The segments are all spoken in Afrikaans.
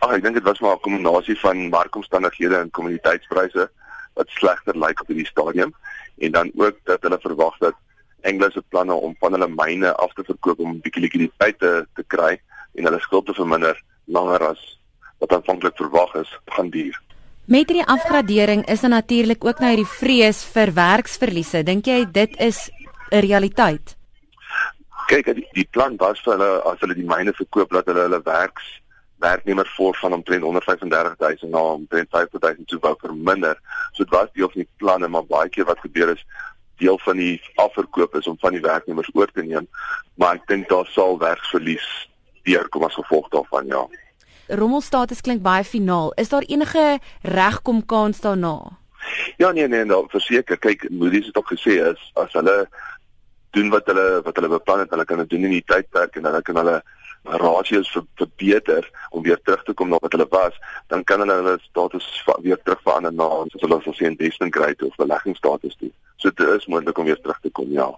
Ag ek dink dit was maar 'n kombinasie van markomstandighede en kommoditeitspryse wat slegter lyk op hierdie stadium en dan ook dat hulle verwag dat Anglo se planne om van hulle myne af te verkoop om 'n bietjie likwiditeit te, te kry en hulle skuld te verminder langer as wat aanvanklik verwag is, gaan duur. Met hierdie afgradering is daar natuurlik ook nou hierdie vrees vir werksverliese. Dink jy dit is 'n realiteit? Kyk, die, die plan was vir hulle as hulle die myne verkoop dat hulle hulle werks werknemer voor van omtrent 135000 na omtrent 50000 toe wou verminder. So dit was deel van die planne, maar baie keer wat gebeur is deel van die afverkoop is om van die werknemers oor te neem, maar ek dink daar sal werksverlies deurkom as gevolg daarvan, ja. Rommelstatus klink baie finaal. Is daar enige regkom kans daarna? Ja nee nee, nou verseker, kyk Moody's het ook gesê is as hulle doen wat hulle wat hulle beplan het, hulle kan dit doen in die tydperk en hulle kan hulle rasios ver, verbeter om weer terug te kom na wat hulle was, dan kan hulle hulle status weer terugverander na soos hulle sê investment grade of beleggingsstatus toe. So dit is moontlik om weer terug te kom, ja.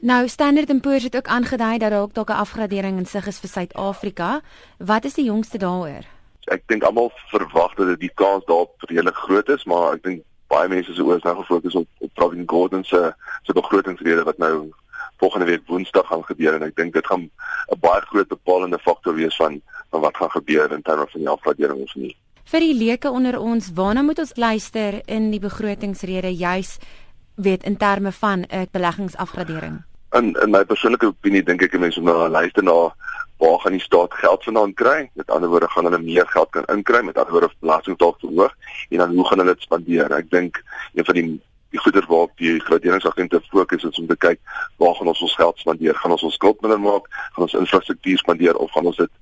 Nou Standard & Poor's het ook aangedui dat daar ook dalk 'n afgradering in sig is vir Suid-Afrika. Wat is die jongste daaroor? Ek dink almal verwag dat dit die kans daarop redelik groot is, maar ek dink baie mense se oë is nou gefokus op op Provin Gordon se se begrotingsrede wat nou volgende week Woensdag gaan gebeur en ek dink dit gaan 'n baie groot bepalende faktor wees van van wat gaan gebeur in terme van die afgradering of nie. Vir die leuke onder ons, waarna moet ons luister in die begrotingsrede juis weet in terme van 'n beleggingsafgradering? In in my persoonlike opinie dink ek mense moet nou luister na waar gaan die staat geld vandaan kry? Met ander woorde gaan hulle meer geld kan inkry, met ander woorde belasting dalk verhoog en dan hoe gaan hulle dit spandeer? Ek dink een van die die goeder waarop die graderingsagente fokus is om te kyk waar gaan ons ons geld spandeer? Gaan ons ons skuld minder maak? Gaan ons infrastruktuur spandeer of gaan ons dit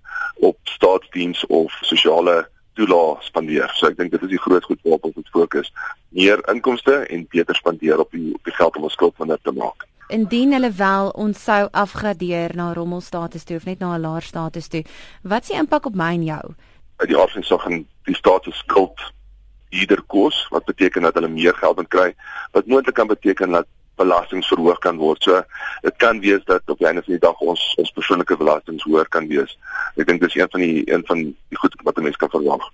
op staatsdiens of sosiale toelaat spandeer? So ek dink dit is die groot goed waarop ons moet fokus. Meer inkomste en beter spandeer op die op die geld om ons skuld minder te maak. Indien hulle wel ons sou afgradeer na rommelstatus toe of net na 'n laer status toe, wat s'e impak op my en jou? Uit die aard van sou gaan die status skuld ieder kos wat beteken dat hulle meer geld moet kry wat moontlik kan beteken dat belastings verhoog kan word. So dit kan wees dat op einde van die dag ons ons persoonlike belastings hoër kan wees. Ek dink dis een van die een van die goed wat 'n mens kan verwag.